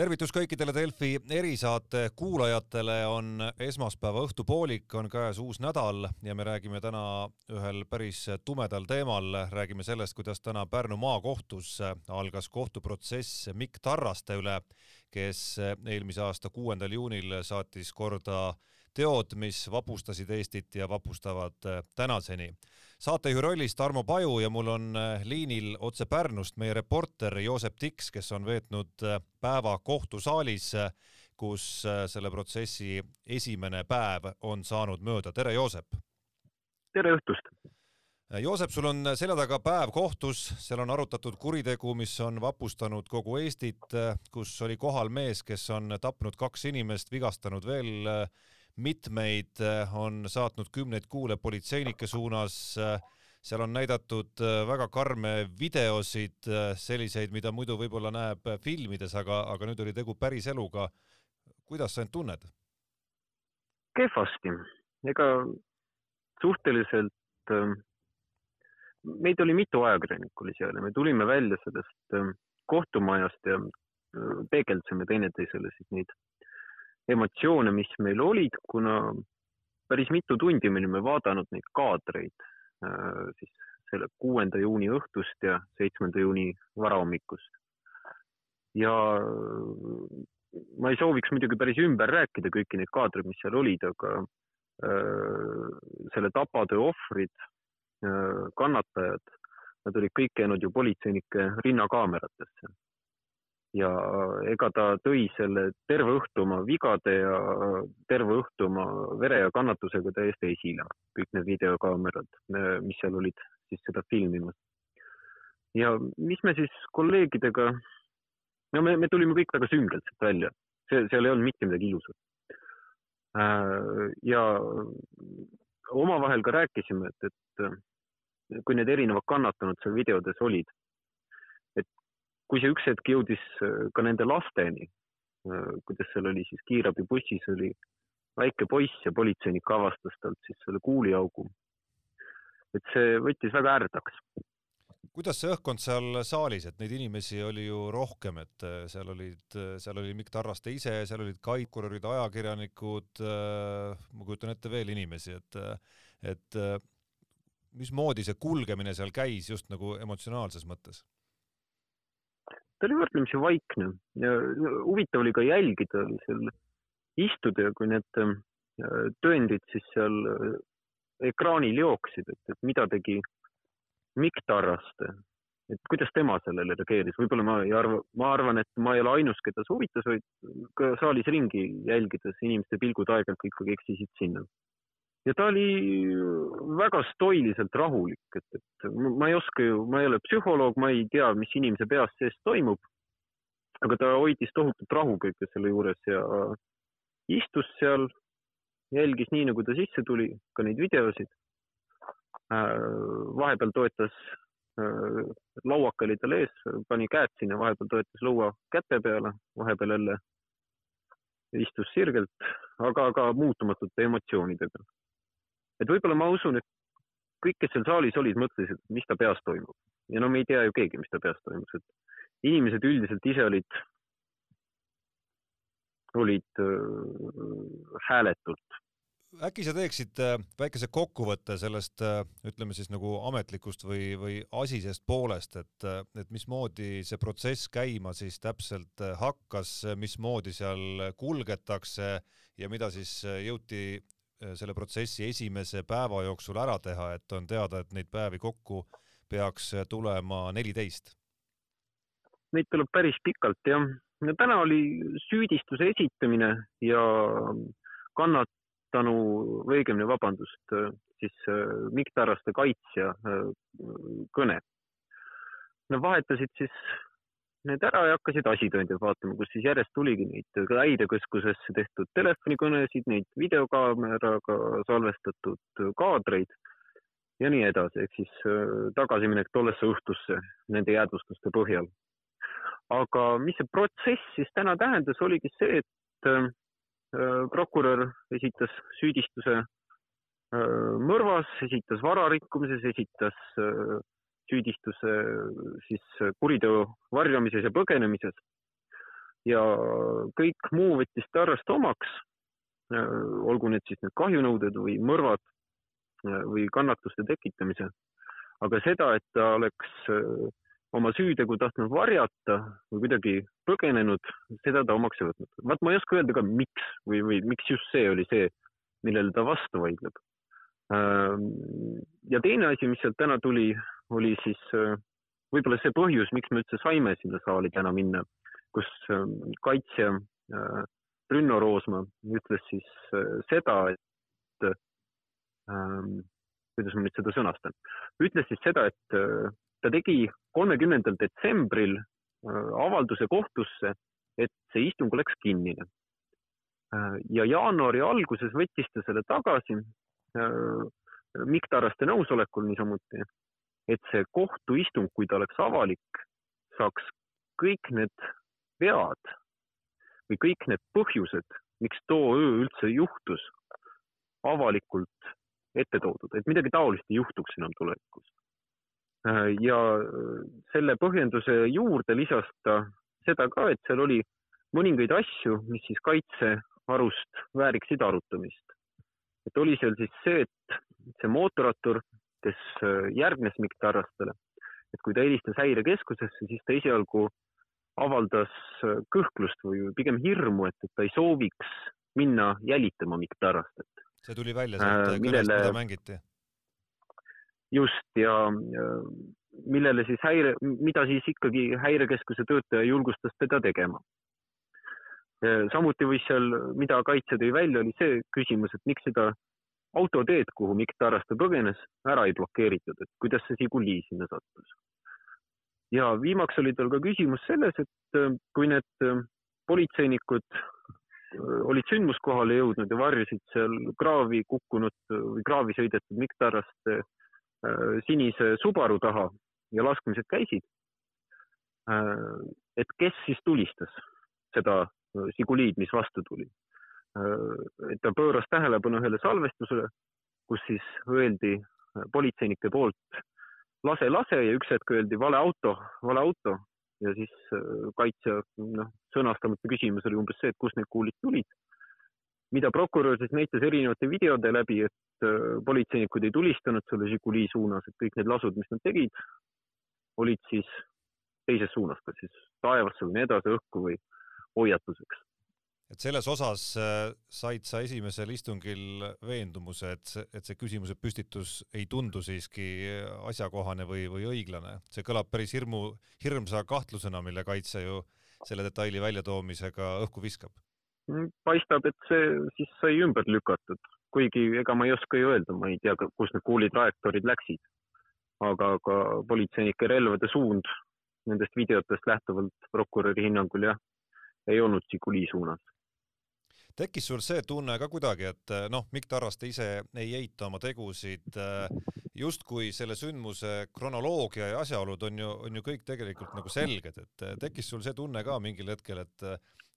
tervitus kõikidele Delfi erisaate kuulajatele, on esmaspäeva õhtupoolik, on käes uus nädal ja me räägime täna ühel päris tumedal teemal, räägime sellest, kuidas täna Pärnu maakohtus algas kohtuprotsess Mikk Tarraste üle, kes eelmise aasta kuuendal juunil saatis korda teod, mis vapustasid Eestit ja vapustavad tänaseni saatejuhi rollis Tarmo Paju ja mul on äh, liinil otse Pärnust meie reporter Joosep Tiks, kes on veetnud äh, päeva kohtusaalis, äh, kus selle protsessi esimene päev on saanud mööda. tere, Joosep! tere õhtust! Joosep, sul on selja taga päev kohtus, seal on arutatud kuritegu, mis on vapustanud kogu Eestit, kus oli kohal mees, kes on tapnud kaks inimest, vigastanud veel mitmeid, äh, on saatnud kümneid kuule politseinike suunas, äh, seal on näidatud äh, väga karme videosid, selliseid, mida muidu võib-olla näeb filmides, aga, aga nüüd oli tegu päris eluga. kuidas sa end tunned? kehvasti, ega suhteliselt, meid oli mitu ajakirjanikku oli seal ja me tulime välja sellest kohtumajast ja peegeldasime teineteisele siis neid emotsioone, mis meil olid, kuna päris mitu tundi me olime vaadanud neid kaadreid äh, siis selle kuuenda juuni õhtust ja seitsmenda juuni varahommikust. ja ma ei sooviks muidugi päris ümber rääkida kõiki neid kaadreid, mis seal olid, aga äh, selle tapatöö ohvrid äh,, kannatajad, nad olid kõik käinud ju politseinike rinnakaameratesse ja ega ta tõi selle terve õhtu oma vigade ja terve õhtu oma vere ja kannatusega täiesti esile, kõik need videokaamerad, mis seal olid siis seda filmimas. ja mis me siis kolleegidega, no me, me tulime kõik väga süngelt sealt välja, see, seal ei olnud mitte midagi ilusat. Äh, ja omavahel ka rääkisime, et, et kui need erinevad kannatanud seal videodes olid, kui see üks hetk jõudis äh, ka nende lasteni, äh, kuidas seal oli siis kiirabibussis oli väike poiss ja politseinik avastas talt siis selle kuuliaugu. et see võttis väga ärdaks. kuidas see õhkkond seal saalis, et neid inimesi oli ju rohkem, et äh, seal olid, seal oli Mikk Tarraste ise, seal olid kaitkurid, ajakirjanikud, ma kujutan ette veel inimesi, et, et mismoodi see kulgemine seal käis just nagu emotsionaalses mõttes? Ta oli võrdlemisi vaikne. Ja huvitav oli ka jälgida oli seal istuda ja kui need äh, tõendid siis seal äh, ekraanil jooksid, et, et mida tegi Mikk Tarraste, et kuidas tema sellele reageeris, võib-olla ma ei arva, ma arvan, et ma ei ole ainus, keda see huvitas, vaid ka saalis ringi jälgides inimeste pilgud aeg-ajalt ikkagi eksisid sinna ja ta oli väga stoiliselt rahulik, et, et ma ei oska ju, ma ei ole psühholoog, ma ei tea, mis inimese peas sees toimub. aga ta hoidis tohutut rahu kõige selle juures ja istus seal, jälgis nii, nagu ta sisse tuli, ka neid videosid. Äh, vahepeal toetas, äh, lauake oli tal ees, pani käed sinna, vahepeal toetas lõua käte peale, vahepeal jälle istus sirgelt, aga ka muutumatute emotsioonidega et võib-olla ma usun, et kõik, kes seal saalis olid, mõtlesid, mis ta peas toimub. Ja no me ei tea ju keegi, mis ta peas toimus, et inimesed üldiselt ise olid, olid äh, hääletult. Äkki sa teeksid äh, väikese kokkuvõtte sellest, äh, ütleme siis nagu ametlikust või, või asisest poolest, et, et mismoodi see protsess käima siis täpselt hakkas, mismoodi seal kulgetakse ja mida siis jõuti Äh, selle protsessi esimese päeva jooksul ära teha, et on teada, et neid päevi kokku peaks äh, tulema neliteist? Neid tuleb päris pikalt jah. no täna oli süüdistuse esitamine ja kannatanu või õigemini vabandust, äh, siis Mikk Tarraste kaitsja kõne. Nad vahetasid siis need ära ja hakkasid asitõendeid vaatama, kus siis järjest tuligi neid häirekeskusesse tehtud telefonikõnesid, neid videokaameraga salvestatud kaadreid ja nii edasi, ehk siis äh, tagasiminek tollesse õhtusse nende jäädvustuste põhjal. aga mis see protsess siis täna tähendas, oligi see, et äh, prokurör esitas süüdistuse äh, mõrvas, esitas vararikkumises, esitas süüdistuse siis kuriteo varjamises ja põgenemises. ja kõik muu võttis Tarrast omaks, olgu need siis need kahjunõuded või mõrvad või kannatuste tekitamise. aga seda, et ta oleks oma süütegu tahtnud varjata või kuidagi põgenenud, seda ta omaks ei võtnud. vaat ma ei oska öelda ka, miks või, või miks just see oli see, millele ta vastu vaidleb. ja teine asi, mis sealt täna tuli, oli siis võib-olla see põhjus, miks me üldse saime sinna saali täna minna kus ähm, kaitsja äh, Brünno Roosma ütles siis äh, seda, et ähm, kuidas ma nüüd seda sõnastan, ütles siis seda, et äh, ta tegi kolmekümnendal detsembril avalduse kohtusse, et see istung oleks kinnine. ja jaanuari alguses võttis ta selle tagasi Mikk Tarraste nõusolekul niisamuti, et see kohtuistung, kui ta oleks avalik, saaks kõik need vead või kõik need põhjused, miks too öö üldse juhtus, avalikult ette toodud, et midagi taolist ei juhtuks enam tulevikus. ja selle põhjenduse juurde lisas ta seda ka, et seal oli mõningaid asju, mis siis kaitsearust vääriksid arutamist. et oli seal siis see, et see mootorrattur, kes järgnes Mikk Tarrastele, et kui ta helistas häirekeskusesse, siis ta esialgu avaldas äh, kõhklust või pigem hirmu, et, et ta ei sooviks minna jälitama Mikk Tarrastet. see tuli välja sealt äh, millele, kõnest, mida mängiti? just ja millele siis häire, mida siis ikkagi häirekeskuse töötaja julgustas teda tegema. samuti võis seal, mida kaitse tõi välja, oli see küsimus, et miks seda autoteed, kuhu Mikk Tarraste põgenes, ära ei blokeeritud, et kuidas see Žiguli sinna sattus ja viimaks oli tal ka küsimus selles, et äh, kui need äh, politseinikud äh, olid sündmuskohale jõudnud ja varjusid seal kraavi kukkunud või kraavi sõidetud Mikk Tarraste sinise Subaru taha ja laskmised käisid. et kes siis tulistas seda Žiguliid, mis vastu tuli. Et ta pööras tähelepanu ühele salvestusele, kus siis öeldi politseinike poolt lase, lase ja üks hetk öeldi vale auto, vale auto ja siis äh, kaitsja noh, sõnastamata küsimus oli umbes see, et kust need kuulid tulid. mida prokurör siis näitas erinevate videode läbi, et äh, politseinikud ei tulistanud selle Žiguli suunas, et kõik need lasud, mis nad tegid, olid siis teises suunas, kas siis taevasse või nii edasi, õhku või hoiatuseks et selles osas äh, said sa esimesel istungil veendumuse, et see, et see küsimuse püstitus ei tundu siiski asjakohane või, või õiglane. see kõlab päris hirmu, hirmsa kahtlusena, mille kaitse ju selle detaili väljatoomisega õhku viskab. Mm, paistab, et see siis sai ümber lükatud, kuigi ega ma ei oska ju öelda, ma ei tea, kus need kuulitrajektoorid läksid. aga ka politseinike relvade suund nendest videotest lähtuvalt prokuröri hinnangul jah, ei olnud Žiguli suunas tekkis sul see tunne ka kuidagi, et eh, noh, Mikk Tarraste ise ei eita oma tegusid, eh, justkui selle sündmuse kronoloogia ja asjaolud on ju, on ju kõik tegelikult nagu selged, et eh, tekkis sul see tunne ka mingil hetkel, et,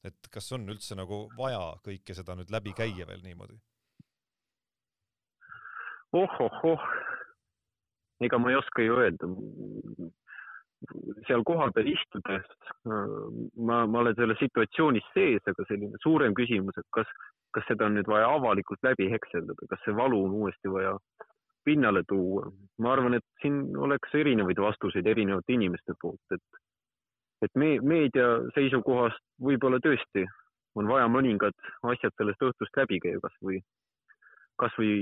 et kas on üldse nagu vaja kõike seda nüüd läbi käia veel niimoodi? oh-oh-oh, ega ma ei oska ju öelda seal kohapeal istudes ma, ma olen selles situatsioonis sees, aga selline suurem küsimus, et kas, kas seda on nüüd vaja avalikult läbi hekseldada, kas see valu on uuesti vaja pinnale tuua. ma arvan, et siin oleks erinevaid vastuseid erinevate inimeste poolt, et, et me, meedia seisukohast võib-olla tõesti on vaja mõningad asjad sellest õhtust läbi käia, kasvõi, kasvõi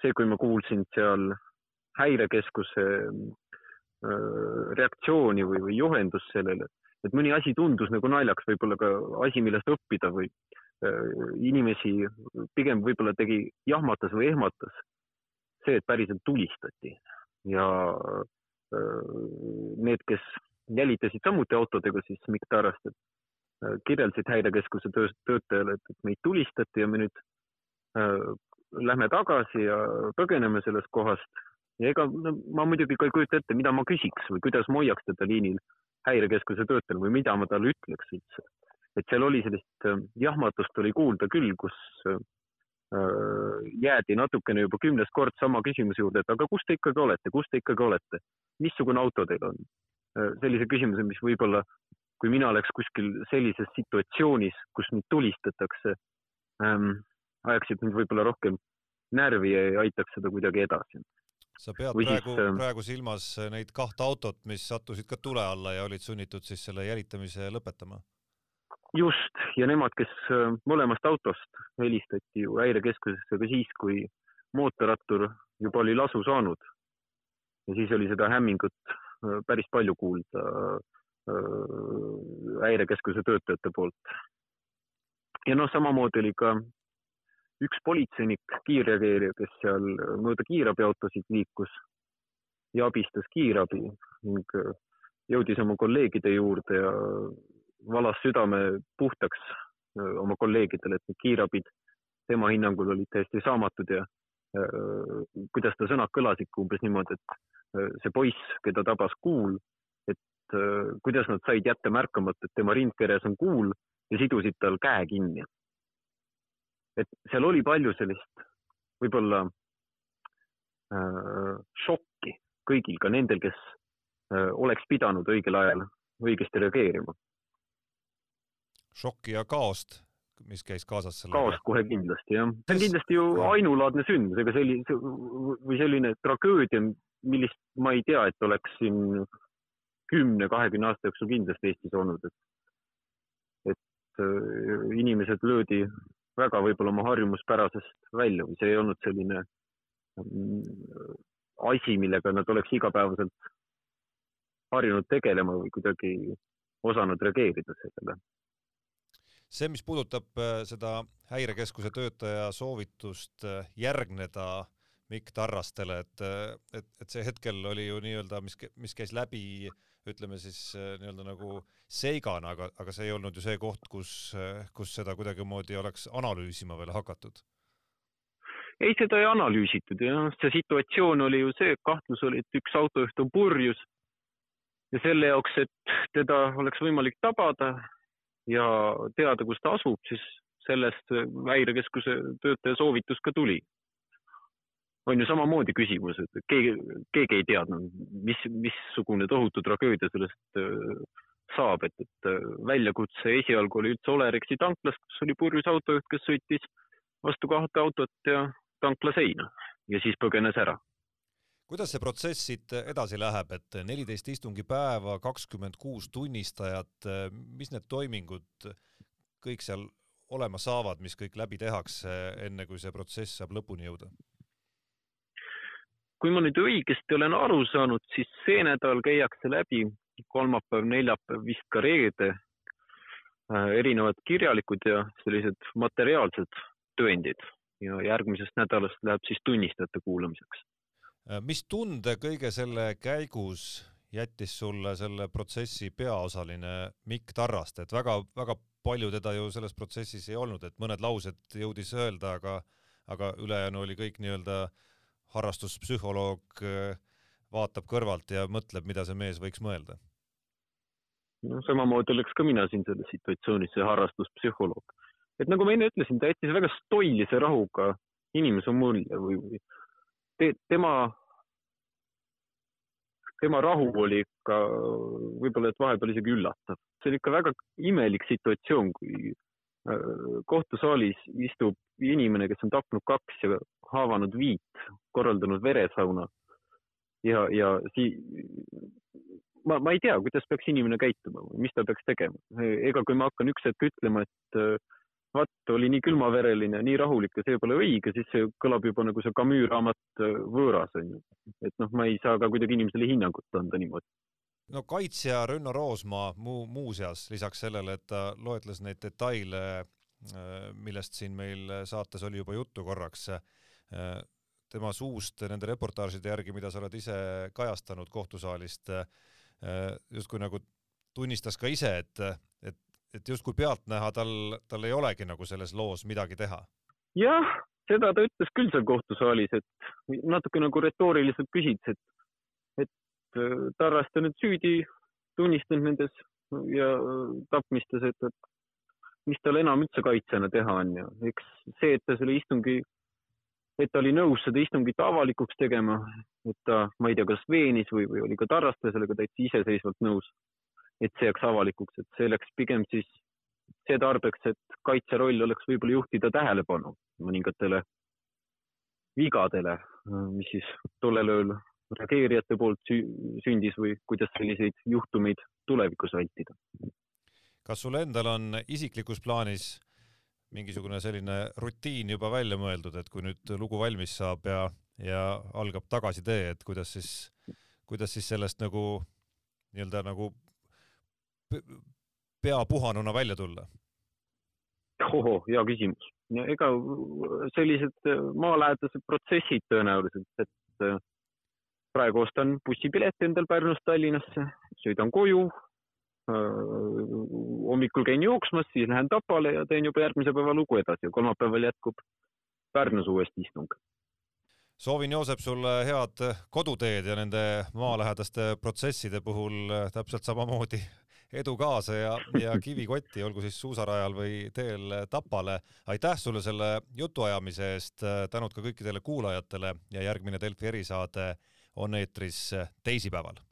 see, kui ma kuulsin seal häirekeskuse Äh, reaktsiooni või, või juhendust sellele, et mõni asi tundus nagu naljaks, võib-olla ka asi, millest õppida või äh, inimesi pigem võib-olla tegi, jahmatas või ehmatas see, et päriselt tulistati. Ja äh, need, kes jälitasid samuti autodega, siis Mikk Tarast, et kirjeldasid häirekeskuse töö, töötajale, et, meid tulistati ja me nüüd äh, lähme tagasi ja põgeneme sellest kohast ja ega no, ma muidugi ka ei kujuta ette, mida ma küsiks või kuidas ma hoiaks teda liinil häirekeskuse töötajal või mida ma talle ütleks üldse. et seal oli sellist äh, jahmatust oli kuulda küll, kus äh, jäädi natukene juba kümnes kord sama küsimuse juurde, et aga kus te ikkagi olete, kus te ikkagi olete, missugune auto teil on? Äh, sellise küsimuse, mis võib-olla kui mina oleks kuskil sellises situatsioonis, kus mind tulistatakse ähm,, ajaksid mind võib-olla rohkem närvi ja aitaks seda kuidagi edasi. Sa pead Või praegu siis,, ähm, praegu silmas neid kahte autot, mis sattusid ka tule alla ja olid sunnitud siis selle jälitamise lõpetama? just, ja nemad, kes äh, mõlemast autost helistati ju häirekeskusesse ka siis, kui mootorrattur juba oli lasu saanud. ja siis oli seda hämmingut äh, päris palju kuulda äh, häirekeskuse töötajate poolt. ja noh, samamoodi oli ka üks politseinik, kiirreageerija, kes seal mööda kiirabiautosid liikus ja abistas kiirabi ning jõudis oma kolleegide juurde ja valas südame puhtaks oma kolleegidele, et need kiirabid tema hinnangul olid täiesti saamatud ja kuidas ta sõnad kõlasidki umbes niimoodi, et see poiss, keda tabas kuul, et kuidas nad said jätta märkamata, et tema rindkeres on kuul ja sidusid tal käe kinni. Et seal oli palju sellist võib-olla äh, šokki kõigil, ka nendel, kes äh, oleks pidanud õigel ajal õigesti reageerima. Šokki ja kaost, mis käis kaasas sellega? kaost kohe kindlasti jah, see on kindlasti ju ainulaadne sündmus, ega selline või selline tragöödia, millist ma ei tea, et oleks siin kümne, kahekümne aasta jooksul kindlasti Eestis olnud, et, et äh, inimesed löödi väga võib-olla oma harjumuspärasest välja või see ei olnud selline mm, asi, millega nad oleks igapäevaselt harjunud tegelema või kuidagi osanud reageerida sellele. See, mis puudutab äh, seda häirekeskuse töötaja soovitust äh, järgneda Mikk Tarrastele, et, äh, et, et see hetkel oli ju nii-öelda, mis, mis käis läbi, ütleme siis nii-öelda nagu seigana, aga, aga see ei olnud ju see koht, kus, kus seda kuidagimoodi oleks analüüsima veel hakatud. ei, seda ei analüüsitud jah, see situatsioon oli ju see, kahtlus oli, et üks autojuht on purjus ja selle jaoks, et teda oleks võimalik tabada, ja teada, kus ta asub, siis sellest häirekeskuse töötaja soovitus ka tuli. On ju samamoodi küsimus, et keegi, keegi ei teadnud, mis, missugune tohutu tragöödia sellest äh, saab, et, et äh, väljakutse esialgu oli üldse Olerexi tanklas, kus oli purjus autojuht, kes sõitis vastu kahte autot ja tankla seina ja siis põgenes ära kuidas see protsess siit edasi läheb, et neliteist istungipäeva, kakskümmend kuus tunnistajat, mis need toimingud kõik seal olema saavad, mis kõik läbi tehakse, enne kui see protsess saab lõpuni jõuda? Kui ma nüüd õigesti olen aru saanud, siis see nädal käiakse läbi kolmapäev, neljapäev, vist ka reede. Äh, erinevad kirjalikud ja sellised materiaalsed tõendid. Ja järgmisest nädalast läheb siis tunnistajate kuulamiseks. Äh, mis tunde kõige selle käigus jättis sulle selle protsessi peaosaline Mikk Tarraste, et väga-väga palju teda ju selles protsessis ei olnud, et mõned laused jõudis öelda, aga aga ülejäänu oli kõik nii-öelda harrastuspsühholoog äh, vaatab kõrvalt ja mõtleb, mida see mees võiks mõelda. no samamoodi oleks ka mina siin selles situatsioonis see harrastuspsühholoog. et nagu ma enne ütlesin, ta jättis väga stoilise rahuga inimese mulje või, või te, tema, tema rahu oli ikka võib-olla, et vahepeal isegi üllatav. see oli ikka väga imelik situatsioon, kui äh, kohtusaalis istub inimene, kes on tapnud kaks ja haavanud viit, korraldanud veresauna ja, ja sii-, ma, ma ei tea, kuidas peaks inimene käituma mis ta peaks tegema. ega kui ma hakkan üks hetk ütlema, et vaat oli nii külmavereline, nii rahulik ja see pole õige, siis see kõlab juba nagu see Camus raamat äh, Võõras on ju. et noh, ma ei saa ka kuidagi inimesele hinnangut anda niimoodi. no kaitsja Rünno Roosmaa muu, muuseas lisaks sellele, et ta loetles neid detaile, äh, millest siin meil saates oli juba juttu korraks, tema suust nende reportaažide järgi, mida sa oled ise kajastanud kohtusaalist, justkui nagu tunnistas ka ise, et, et et justkui pealtnäha tal, tal ei olegi nagu selles loos midagi teha. jah, seda ta ütles küll seal kohtusaalis, et natuke nagu retooriliselt küsides, et, et äh, Tarraste nüüd süüdi tunnistanud nendes ja äh, tapmistes, et, et mis tal enam üldse kaitsjana teha on ja eks see, et ta selle istungi, et ta oli nõus seda istungit avalikuks tegema, et ta, ma ei tea, kas veenis või, või oli ka Tarraste sellega täitsa iseseisvalt nõus et see jääks avalikuks, et see läks pigem siis see tarbeks, et kaitse roll oleks võib-olla juhtida tähelepanu mõningatele vigadele, mis siis tollel ööl reageerijate poolt sündis või kuidas selliseid juhtumeid tulevikus vältida. kas sul endal on isiklikus plaanis mingisugune selline rutiin juba välja mõeldud, et kui nüüd lugu valmis saab ja, ja algab tagasitee, et kuidas siis, kuidas siis sellest nagu nii-öelda nagu pea puhanuna välja tulla? ohoh, hea küsimus. ega sellised maalähedased protsessid tõenäoliselt, et praegu ostan bussipileti endal Pärnust Tallinnasse, sõidan koju, hommikul käin jooksmas, siis lähen Tapale ja teen juba järgmise päeva lugu edasi ja kolmapäeval jätkub Pärnus uuesti istung. soovin, Joosep, sulle head koduteed ja nende maalähedaste protsesside puhul täpselt samamoodi edu kaasa ja, ja kivikotti, olgu siis suusarajal või teel Tapale. aitäh sulle selle jutuajamise eest, tänud ka kõikidele kuulajatele ja järgmine Delfi erisaade on eetris teisipäeval